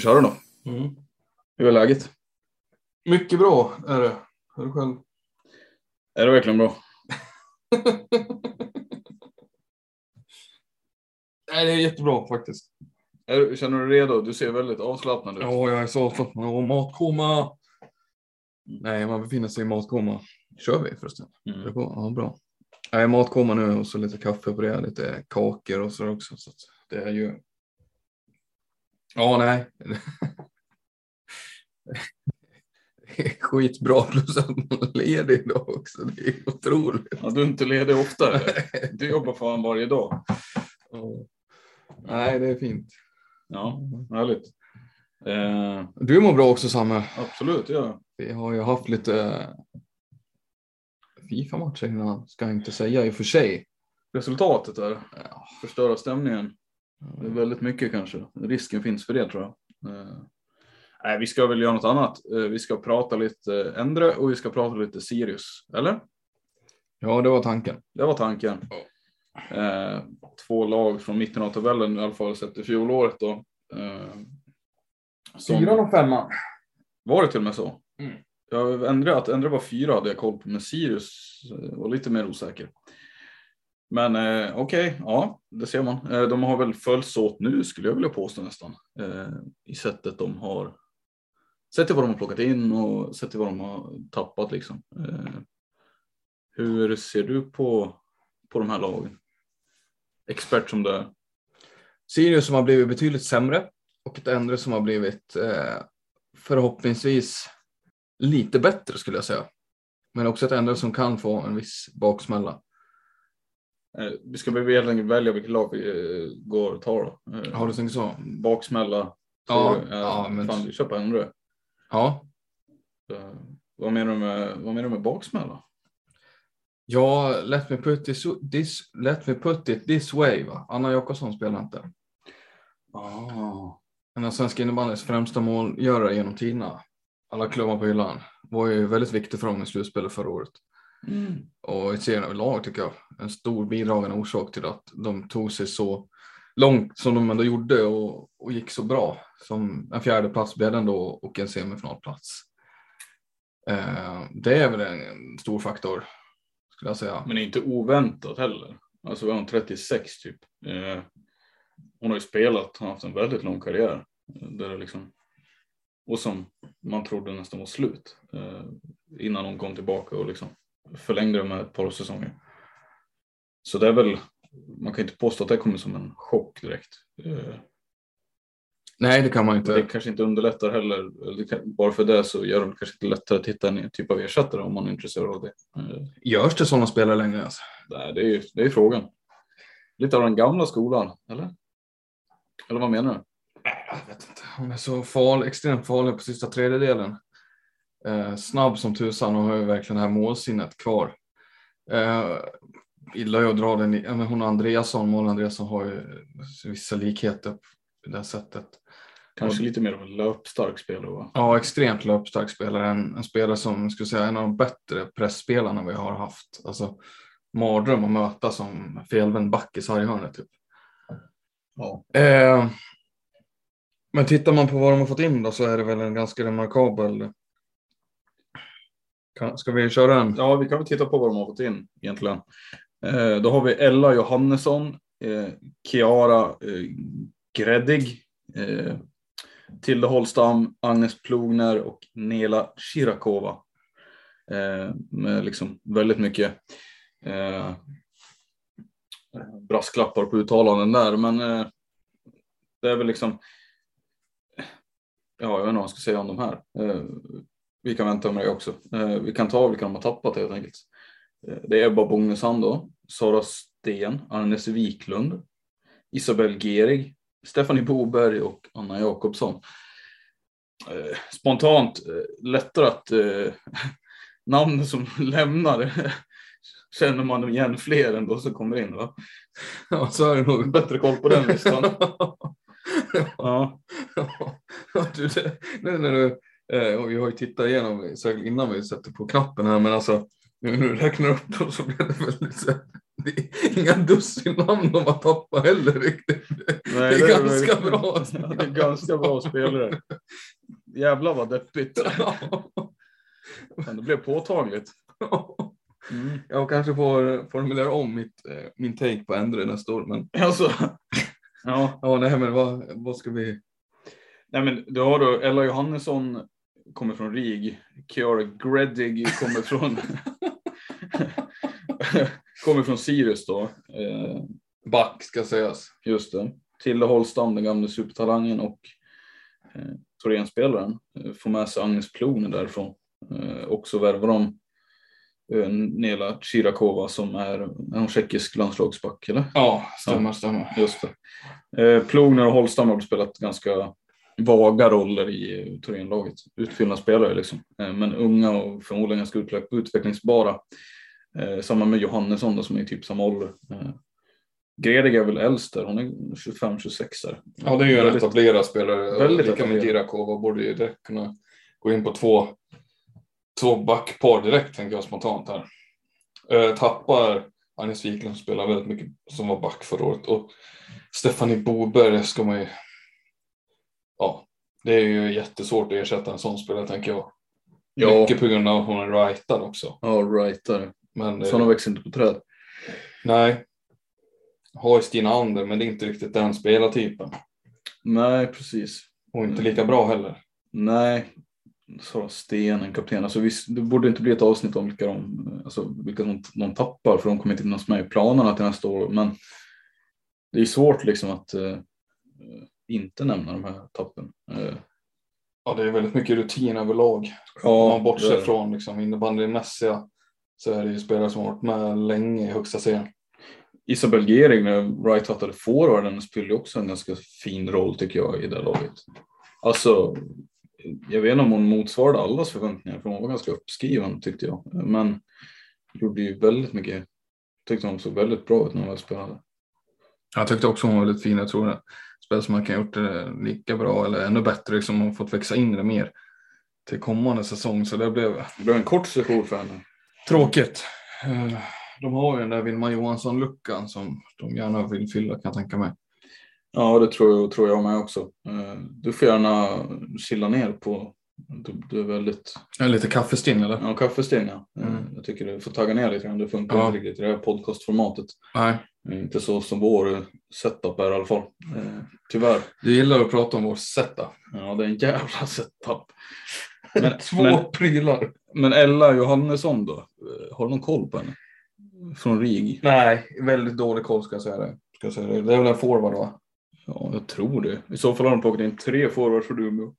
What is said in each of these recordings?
Köra då? Mm. Hur är läget? Mycket bra är det. Är du själv? Är det verkligen bra? Nej, det är jättebra faktiskt. Är, känner du dig redo? Du ser väldigt avslappnad ut. Ja, jag är så avslappnad. Och matkoma. Nej, man befinner sig i matkoma. Kör vi förresten? Mm. Det? Ja, bra. Jag är matkoma nu och så lite kaffe på det. Lite kakor och så också. Så det är ju... Ja, nej. Skitbra plus att man är ledig idag också. Det är otroligt. Ja, du är inte ledig oftare. Du jobbar fan varje dag. Ja. Nej, det är fint. Ja, härligt. Eh, Du mår bra också Samme. absolut, ja. Vi har ju haft lite Fifa-matcher innan, ska jag inte säga i och för sig. Resultatet är Ja. förstöra stämningen. Det är väldigt mycket kanske. Risken finns för det tror jag. Eh, nej, vi ska väl göra något annat. Eh, vi ska prata lite Endre och vi ska prata lite Sirius. Eller? Ja, det var tanken. Det var tanken. Eh, två lag från mitten av tabellen i alla fall sett i fjolåret då. Eh, som- och femman. Var det till och med så? Mm. Jag ändrade att Endre var fyra hade jag koll på, men Sirius var lite mer osäker. Men eh, okej, ja, det ser man. Eh, de har väl följts åt nu skulle jag vilja påstå nästan. Eh, I sättet de har, sett till vad de har plockat in och sett till vad de har tappat liksom. Eh, hur ser du på, på de här lagen? Expert som du är. Sirius som har blivit betydligt sämre och ett ändre som har blivit eh, förhoppningsvis lite bättre skulle jag säga. Men också ett ändre som kan få en viss baksmälla. Eh, vi ska väl helt enkelt välja vilket lag vi eh, går och tar då. Eh, Har du tänkt så? Baksmälla. Ja, Så, ja, men- Fan, vi kör på Endre. Ja. Eh, Vad menar du med, vad menar du med baksmälla? Ja, let me put, this, this, let me put it this way. Va? Anna Jakobsson spelar inte. Ah. En av svenska innebandyns främsta målgörare genom tiderna. Alla klubbar på hyllan. Var ju väldigt viktig för dem i slutspelet förra året. Mm. Och i serien överlag tycker jag. En stor bidragande orsak till att de tog sig så långt som de ändå gjorde och, och gick så bra. Som en fjärde plats blev det ändå och en semifinalplats. Eh, det är väl en, en stor faktor skulle jag säga. Men inte oväntat heller. Alltså var hon 36 typ. Eh, hon har ju spelat, hon har haft en väldigt lång karriär. Där det liksom, och som man trodde nästan var slut eh, innan hon kom tillbaka och liksom förlängde det med ett par säsonger. Så det är väl, man kan inte påstå att det kommer som en chock direkt. Eh, Nej, det kan man inte. det kanske inte underlättar heller. bara för det så gör det kanske inte lättare att hitta en typ av ersättare om man är intresserad av det. Eh, Görs det sådana spelare längre? Alltså? nej, det är ju det är frågan. Lite av den gamla skolan, eller? Eller vad menar du? Jag vet inte. Hon är så farlig, extremt farlig på sista tredjedelen. Eh, snabb som tusan och har ju verkligen det här målsinnet kvar. Eh, illa att dra den i, men hon och Andreasson, mål Andreasson har ju vissa likheter på det sättet. Kanske lite mer av en löpstark spelare va? Ja, extremt löpstark spelare. En, en spelare som jag skulle säga en av de bättre pressspelarna vi har haft. Alltså mardröm att möta som felvänd back i sarghörnet. Typ. Ja. Eh, men tittar man på vad de har fått in då så är det väl en ganska remarkabel. Kan, ska vi köra en? Ja, vi kan väl titta på vad de har fått in egentligen. Eh, då har vi Ella Johannesson, eh, Gräddig, eh, eh, Tilde Holstam, Agnes Plogner och Nela Shirakova. Eh, med liksom väldigt mycket eh, brasklappar på uttalanden där, men eh, det är väl liksom. Ja, jag vet inte vad jag ska säga om de här. Eh, vi kan vänta med det också. Eh, vi kan ta vilka de har tappat helt enkelt. Eh, det är Ebba Bongesand då, Sara Sten, Agnes Wiklund, Isabel Gerig, Stephanie Boberg och Anna Jakobsson. Eh, Spontant lättare att eh, namn som lämnar känner man igen fler än då som kommer in va? Ja, så är det nog. Bättre koll på den listan. Ja, Ja, du, det, nej, nej. Eh, och vi har ju tittat igenom säkert innan vi sätter på knappen här, men alltså nu när du räknar upp dem så blir det väldigt så det är inga dussin namn de har tappat heller riktigt. nej, det är ganska väl- bra. Ja, det är ganska bra spelare. Jävlar vad deppigt. Men det blev påtagligt. Mm. Jag kanske får formulera om mitt, eh, min take på Endre nästa år, men Alltså, ja. ja, nej, men vad, vad ska vi? Nej men du har då Ella Johannesson kommer från RIG. Chiara Greddig kommer från kommer från Sirius då. Eh, Back ska sägas. just det. Tilde Holstam, den gamla supertalangen och eh, Thorén-spelaren eh, får med sig Agnes Plogner därifrån. Eh, och så värvar de eh, Nela Chirakova som är, är hon tjeckisk landslagsback eller? Ja, stämmer, stämmer. Just det. Eh, Plogner och Holstam har spelat ganska vaga roller i Thorén-laget. Utfyllnadsspelare liksom. Eh, men unga och förmodligen ganska utveck- utvecklingsbara. Eh, samma med Johannesson då, som är i typ samma ålder. Eh, Gredig är väl äldst där, hon är 25-26 där. Ja, det är ju en Väldigt- etablerad spelare. väldigt Lika med. Girakova borde ju direkt kunna gå in på två, två backpar direkt, tänker jag spontant här. Tappar Agnes Wiklund spelar väldigt mycket som var back förra året och Stephanie Boberg ska man ju. Ja, det är ju jättesvårt att ersätta en sån spelare tänker jag. Ja. Mycket på grund av att hon är rightad också. Ja, rightare. Men eh, Sådana växer inte på träd. nej. Har ju Stina Ander, men det är inte riktigt den spelartypen. Nej, precis. Och inte lika bra heller. Nej, Sara Sten, en kapten. Alltså, visst, det borde inte bli ett avsnitt om vilka de, alltså, vilka de, de tappar för de kommer inte finnas med i planerna till nästa år. Men det är svårt liksom att eh, inte nämna de här tappen. Eh, Ja, det är väldigt mycket rutin överlag. Ja, Om man bortser det det. från liksom, innebandymässiga så är det ju spelare som har varit med länge i högsta serien. Isabel Gering, när Wright hattade forwarden, spelade också en ganska fin roll tycker jag i det laget. Alltså, jag vet inte om hon motsvarade allas förväntningar, för hon var ganska uppskriven tyckte jag. Men gjorde ju väldigt mycket, tyckte hon såg väldigt bra ut när hon väl spelade. Jag tyckte också hon var väldigt fin. Jag tror det spel som man kan ha gjort det lika bra eller ännu bättre. Liksom, har fått växa in det mer till kommande säsong. Så det blev Det blev en kort session för henne. tråkigt. Eh, De har ju den där Vilma Johansson-luckan som de gärna vill fylla kan jag tänka mig. Ja, det tror jag, tror jag med också. Eh, Du får gärna chilla ner på, du, du är väldigt, Är lite kaffestinn eller? ja kaffestinn ja. Eh, Mm. Jag tycker du får tagga ner lite grann, det funkar Ja. inte riktigt i det här podcastformatet. Nej. Inte så som vår setup är i alla fall. Tyvärr. Du gillar att prata om vår setup. Ja, det är en jävla setup. Men, Två men- prylar. Men Ella Johannesson då? Har du någon koll på henne? Från RIG? Nej, väldigt dålig koll ska jag säga det. Ska jag säga det. det är väl en forward va? Ja, jag tror det. I så fall har de plockat in tre forwards för Umeå.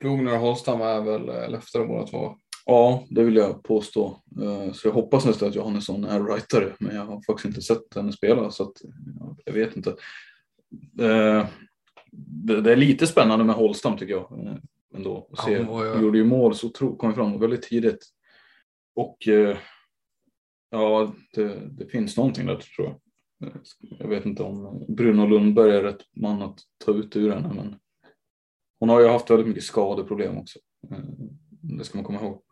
Plogner och Holstam är väl Leftare båda två. Ja, det vill jag påstå. Eh, Så jag hoppas nästan att Johannesson är rightare, men jag har faktiskt inte sett henne spela så att ja, jag vet inte. Eh, Det är lite spännande med Holstam tycker jag eh, ändå. Ja, se. hon var Hon gjorde ju mål så tro, kom fram väldigt tidigt. Och eh, ja, det, det finns någonting där tror jag. Jag vet inte om Bruno Lundberg är rätt man att ta ut ur henne, men hon har ju haft väldigt mycket skadeproblem också. Det ska man komma ihåg.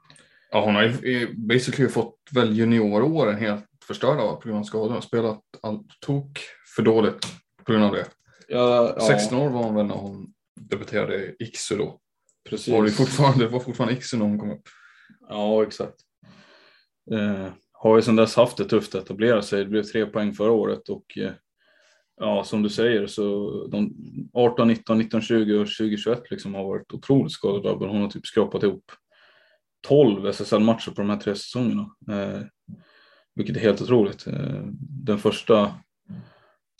Ja, hon har ju basically fått väl junioråren helt förstörda på grund av skador. Spelat allt tok för dåligt på grund av det. Ja, ja 16 år var hon väl när hon debuterade i Iksu då. precis. Var det, fortfarande, det var fortfarande Iksu när hon kom upp. Ja, exakt. Eh, har ju sedan dess haft det tufft att etablera sig. Det blev tre poäng förra året och eh, ja, som du säger så de 18, 19, 19, 20 och 2021 liksom har varit otroligt skadedrabbade. Hon har typ skrapat ihop 12 SSL-matcher på de här tre säsongerna. Eh, vilket är helt otroligt. Eh, den första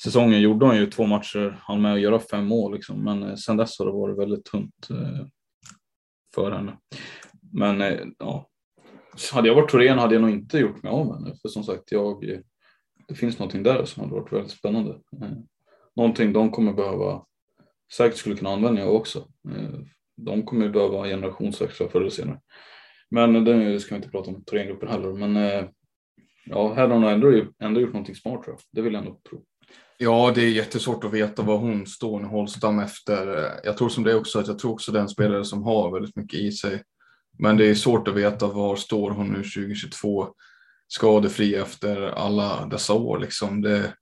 säsongen gjorde hon ju två matcher, han med att göra fem mål liksom. Men eh, sen dess har det varit väldigt tunt eh, för henne. Men eh, ja, hade jag varit Torén hade jag nog inte gjort mig av med henne. För som sagt, jag, eh, det finns någonting där som hade varit väldigt spännande. Eh, Någonting de kommer behöva, säkert skulle kunna använda jag också. Eh, De kommer behöva generationsväxla förr eller senare. Men eh, det ska vi inte prata om Thorengruppen heller. Men eh, ja, här har hon ändå, ändå gjort någonting smart tror jag. Det vill jag ändå tro. Ja, det är jättesvårt att veta var hon står när Holstam efter. Jag tror som det också att jag tror också den spelare som har väldigt mycket i sig. Men det är svårt att veta var står hon nu 2022 skadefri efter alla dessa år. Liksom. Det,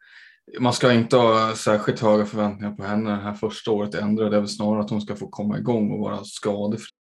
man ska inte ha särskilt höga förväntningar på henne det här första året i ändra. Det är väl snarare att hon ska få komma igång och vara skadefri.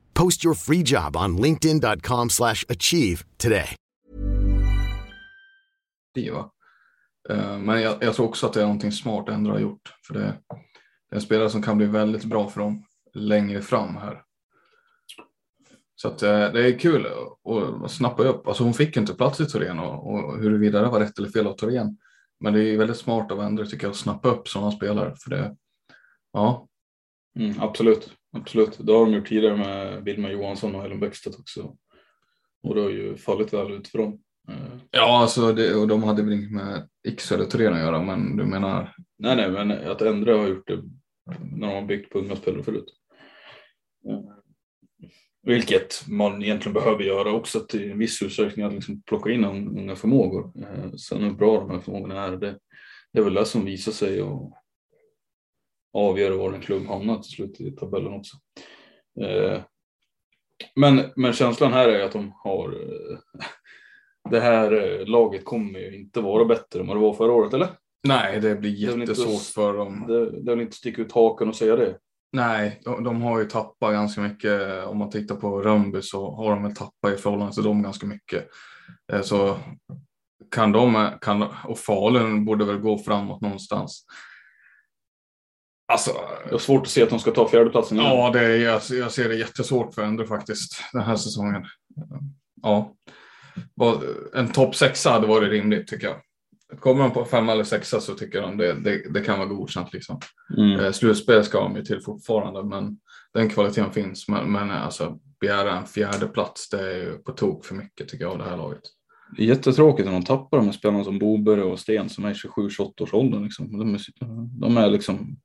Post your free job on linkedin.com/achieve slash achieve today. Eh, Men jag, jag tror också att det är någonting smart ändå har gjort. För det, det är en spelare som kan bli väldigt bra för dem längre fram här. Så att eh, det är kul att- att snappa upp. Alltså hon fick inte plats i Torén och, och huruvida det var rätt eller fel av Torén. Men det är väldigt smart av Endre tycker jag att snappa upp sådana spelare. För det, ja, Mm, absolut, absolut. Det har de gjort tidigare med Vilma Johansson och Helen Bäckstedt också. Och det har ju fallit väl ut för dem. Eh, ja alltså det, och de hade väl inget med X eller Torén att göra. Men du menar, Nej, nej, men att Endre har gjort det när de har byggt på unga spelare förut. Eh, Vilket man egentligen behöver göra också till en viss utsträckning att liksom plocka in un- unga förmågor. Eh, Sen hur bra de här förmågorna är, det, det är väl det som visar sig och avgör var en klubb hamnar till slut i tabellen också. Eh, Men, men känslan här är att de har eh, det här eh, laget kommer ju inte vara bättre än vad det var förra året, eller? nej det blir inte jättesvårt för dem. Det, det väl inte sticka ut hakan och säga det. Nej, de, de har ju tappat ganska mycket. Om man tittar på Rönnby så har de väl tappat i förhållande till dem ganska mycket. Så kan de, kan, och Falun borde väl gå framåt någonstans. Alltså, Jag har svårt att se att de ska ta fjärdeplatsen. igen. ja, det är, jag, jag ser det jättesvårt för Endre faktiskt den här säsongen. Ja, en topp sexa hade varit rimligt tycker jag. kommer de på femma eller sexa så tycker de det, det, det kan vara godkänt. Liksom. Mm. Eh, slutspel ska de ju till fortfarande, men den kvaliteten finns. Men, men alltså, begära en fjärde plats det är ju på tok för mycket tycker jag av det här laget. Det är jättetråkigt när de tappar de här spelarna som Boberg och Sten som är 27-28 års ålder. Liksom. De, är, de är liksom,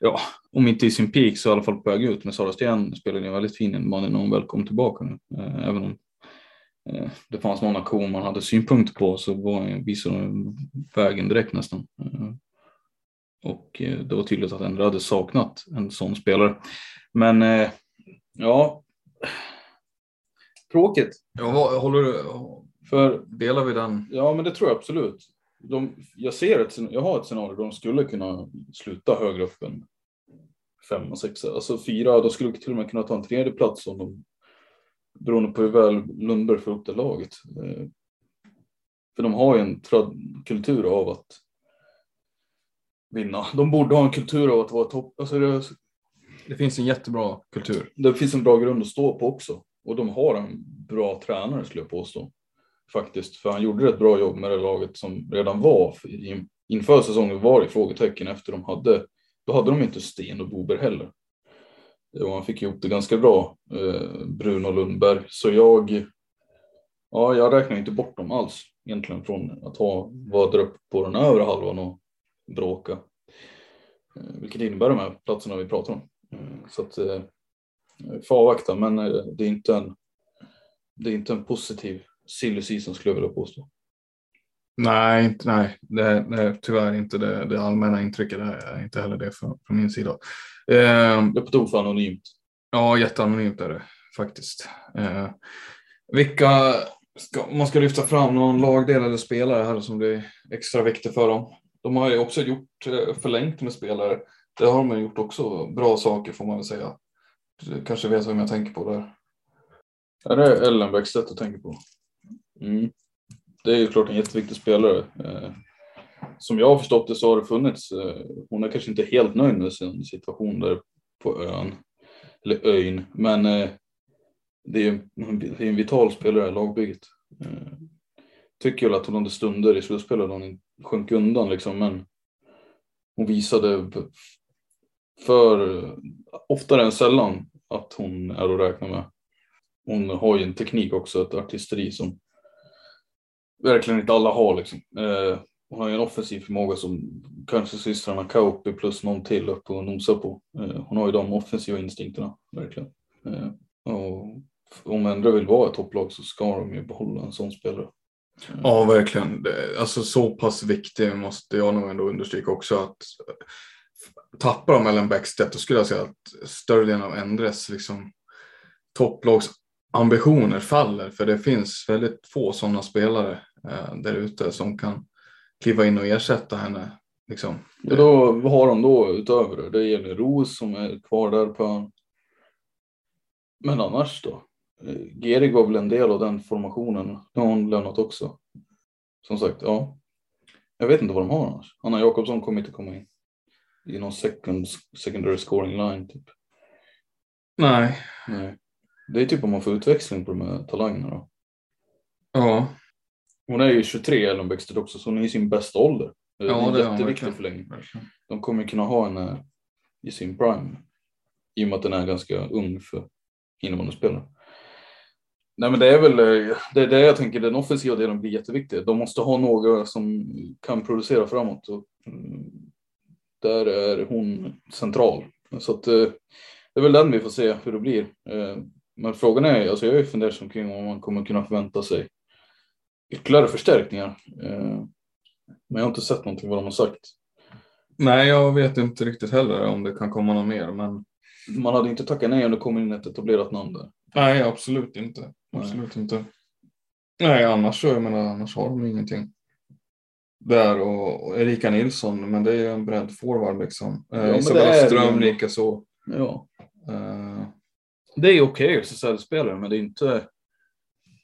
ja, om inte i sin peak så i alla fall på väg ut. Men Sara Sten spelade en väldigt fin innebandy när hon väl kom tillbaka nu. Eh, även om eh, det fanns någon aktion man hade synpunkter på så var, visade de vägen direkt nästan. Eh, och det var tydligt att Endre hade saknat en sån spelare. Men ja, tråkigt. Ja, håller du, För delar vi den? Ja, men det tror jag absolut. De, jag ser ett, jag har ett scenario där de skulle kunna sluta högre upp än fem och sexa, Alltså fyra, de skulle till och med kunna ta en tredje plats om de, beroende på hur väl Lundberg får upp det laget. Eh, för de har ju en kultur av att vinna. De borde ha en kultur av att vara topp. Alltså det, Det finns en jättebra kultur. det finns en bra grund att stå på också. Och de har en bra tränare skulle jag påstå. Faktiskt, för han gjorde ett bra jobb med det laget som redan var. Inför säsongen var det frågetecken efter de hade, då hade de inte Sten och Bober heller. Och han fick ihop det ganska bra, eh, Bruno Lundberg. Så jag, ja, jag räknar inte bort dem alls egentligen från att ha, vara där uppe på den övre halvan och bråka. Eh, vilket innebär de här platserna vi pratar om. Eh, så att eh, får avvakta, men eh, det är inte en, det är inte en positiv silly season skulle jag vilja påstå. Nej, inte, nej. Det, är- det är tyvärr inte det, det allmänna intrycket. Det är inte heller det från, från min sida. Eh, Det är på tok för anonymt. ja, jätteanonymt är det faktiskt. Eh, vilka, ska, man ska lyfta fram någon lagdel eller spelare här som blir extra viktig för dem. De har ju också gjort eh, förlängt med spelare. Det har de gjort också bra saker får man väl säga. Du kanske vet vem jag tänker på där. Är det Ellen Bäckstedt du tänker på? Mm. Det är ju klart en jätteviktig spelare. Eh, som jag har förstått det så har det funnits, eh, hon är kanske inte helt nöjd med sin situation där på ön, eller ön, men eh, det är ju en, det är en vital spelare i lagbygget. Eh, tycker väl att hon hade stunder i slutspelet då hon sjönk undan liksom, men hon visade för oftare än sällan att hon är att räkna med. Hon har ju en teknik också, ett artisteri som verkligen inte alla har. Liksom. Eh, hon har ju en offensiv förmåga som kanske systrarna Kauppi plus någon till upp och nosar på. Eh, hon har ju de offensiva instinkterna, verkligen. Eh, och om ändå vill vara ett topplag så ska de ju behålla en sån spelare. Eh. Ja, verkligen. Alltså så pass viktig måste jag nog ändå understryka också att eh, tappar de Ellen Bäckstedt då skulle jag säga att större delen av Endres liksom, topplagsambitioner faller. För det finns väldigt få sådana spelare eh, där ute som kan kliva in och ersätta henne. Liksom. Och då, vad har de då utöver det? Det är Elin Roos som är kvar där på ön. Men annars då? Eh, Gerig var väl en del av den formationen. Nu har hon lämnat också. Som sagt, ja. Jag vet inte vad de har annars. Anna Jakobsson kommer inte komma in. I någon second, secondary scoring line typ. Nej, Nej. Det är typ om man får utväxling på de här talangerna då. ja, Hon är ju 23 Ellen Bäckstedt också så hon är i sin bästa ålder. Det är Ja, en det jätteviktig förlängning. de kommer kunna ha henne i sin prime. I och med att den är ganska ung för innebandyspelare. Nej men det är väl eh, det, är det jag tänker, den offensiva delen blir jätteviktig. De måste ha några som kan producera framåt. Och, mm, där är hon central. Så att, eh, det är väl den vi får se hur det blir. Men frågan är, alltså jag är fundersam kring om man kommer kunna förvänta sig ytterligare förstärkningar. Eh, Men jag har inte sett någonting vad de har sagt. Nej, jag vet inte riktigt heller om det kan komma något mer. Men Man hade inte tackat nej om det kom in ett etablerat namn där. nej, absolut inte. Absolut inte. Nej, annars jag menar, annars har de ingenting. Där och, och Erika Nilsson, men det är ju en bredd forward liksom. Eh, det Isabella Ström likaså. Ja. Eh, Det är okej SSL-spelare, men det är inte.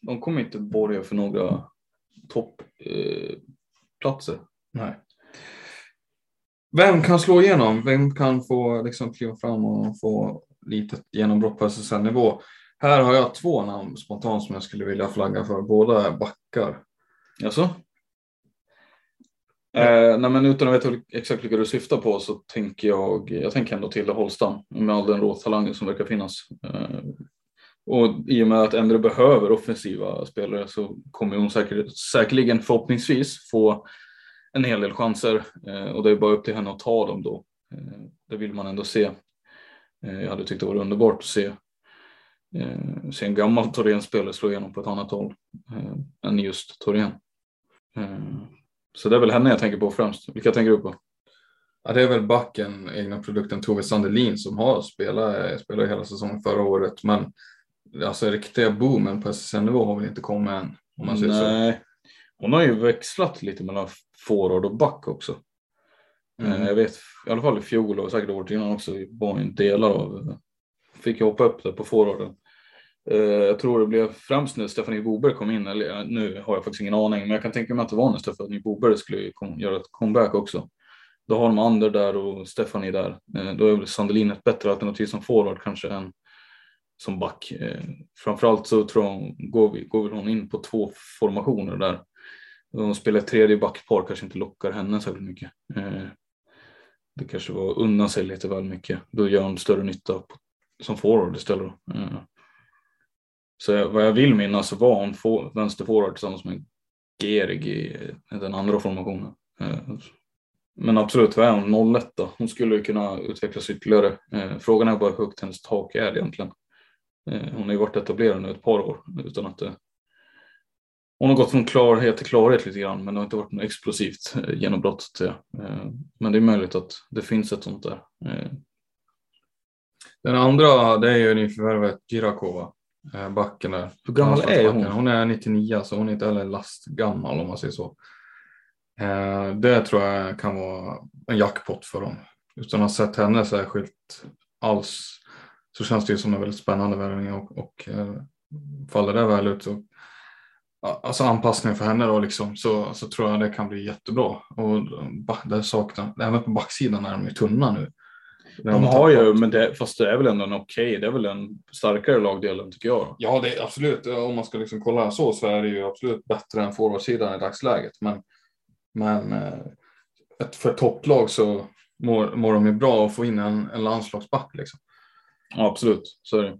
De kommer inte borga för några toppplatser. Eh, nej. Vem kan slå igenom? Vem kan få liksom kliva fram och få litet genombrott på SSL-nivå? Här har jag två namn spontant som jag skulle vilja flagga för. Båda är backar. Alltså? Eh, nej, men utan att veta exakt vilka du syftar på så tänker jag, jag tänker ändå till Holstam med all den råtalangen som verkar finnas. Eh, och i och med att Endre behöver offensiva spelare så kommer hon säker, säkerligen förhoppningsvis få en hel del chanser eh, och det är bara upp till henne att ta dem då. Eh, det vill man ändå se. Eh, jag hade tyckt det var underbart att se, eh, se en gammal Torén-spelare slå igenom på ett annat håll eh, än just Torén. Eh, Eh, så det är väl henne jag tänker på främst. Vilka tänker du på? Ja, det är väl backen, egna produkten Tove Sandelin som har spelat, spelat hela säsongen förra året. Men alltså riktiga boomen på SSN-nivå har väl inte kommit än. Om man säger Nej, så. hon har ju växlat lite mellan forward och back också. Mm. Jag vet i alla fall i fjol och säkert året innan också var en delar av. Fick jag hoppa upp där på forwarden. Eh, jag tror det blev främst när Stefanie Boberg kom in, eller nu har jag faktiskt ingen aning, men jag kan tänka mig att det var när Stefanie Boberg skulle göra ett comeback också. Då har de Ander där och Stefanie där. Eh, då är väl Sandelin ett bättre alternativ som forward kanske än som back. Eh, framförallt så tror jag går, vi, går väl hon in på två formationer där. Hon spelar ett tredje backpar kanske inte lockar henne särskilt mycket. Eh, det kanske var unna sig lite väl mycket. Då gör hon större nytta som forward istället. Så vad jag vill minnas så var hon vänsterforward tillsammans med Gerig i den andra formationen. Eh, men absolut, vad är hon? 01 då? Hon skulle ju kunna utvecklas ytterligare. Eh, frågan är bara hur högt hennes tak är egentligen. Eh, hon har ju varit etablerad nu ett par år utan att eh, hon har gått från klarhet till klarhet lite grann men det har inte varit något explosivt eh, genombrott. Till. Eh, men det är möjligt att det finns ett sånt där. Den andra det är ju nyförvärvet Girakova backen där. Hur gammal är hon? Hon är 99 så hon är inte heller lastgammal om man säger så. Eh, det tror jag kan vara en jackpot för dem. Utan att ha sett henne särskilt alls så känns det ju som en väldigt spännande värvning och, och eh, faller det väl ut så alltså anpassning för henne då liksom så, så tror jag det kan bli jättebra. Och det saknar, även på backsidan är de ju tunna nu. De har ju, men det, fast det är väl ändå en okej, okay, det är väl en starkare lagdelen tycker jag. Ja, det är absolut. Om man ska liksom kolla så så är det ju absolut bättre än forwardsidan i dagsläget. Men, men eh, ett, för topplag så mår, mår de ju bra att få in en, en landslagsback. Liksom. Ja, absolut, så är det.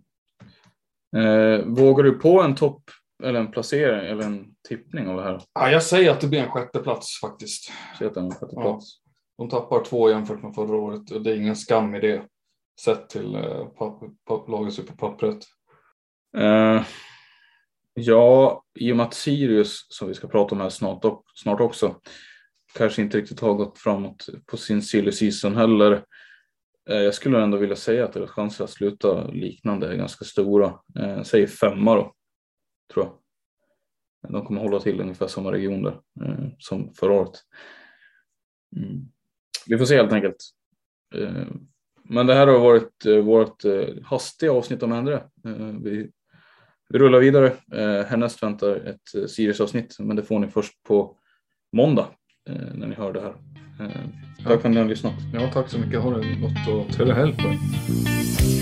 Eh, vågar du på en topp eller en placering eller en tippning av det här? Ja, jag säger att det blir en sjätte plats faktiskt. Är en sjätte plats. De tappar två jämfört med förra året och det är ingen skam i det sett till uh, laget på pappret. Uh, eh, ja, i och med att Sirius, som vi ska prata om här snart, snart också, kanske inte riktigt har gått framåt på sin silly season heller. Uh, jag skulle ändå vilja säga att deras chanser att sluta liknande är ganska stora. Uh, säg femma då, tror jag. De kommer hålla till ungefär samma region där som förra året. Mm vi får se helt enkelt. Eh, men det här har varit eh, vårt eh, hastiga avsnitt om Endre. Vi, vi rullar vidare. Härnäst väntar ett Sirius-avsnitt, men det får ni först på måndag när ni hör det här. Tack för att ni har lyssnat. Ja, tack så mycket. Ha det gott och trevlig helg på er.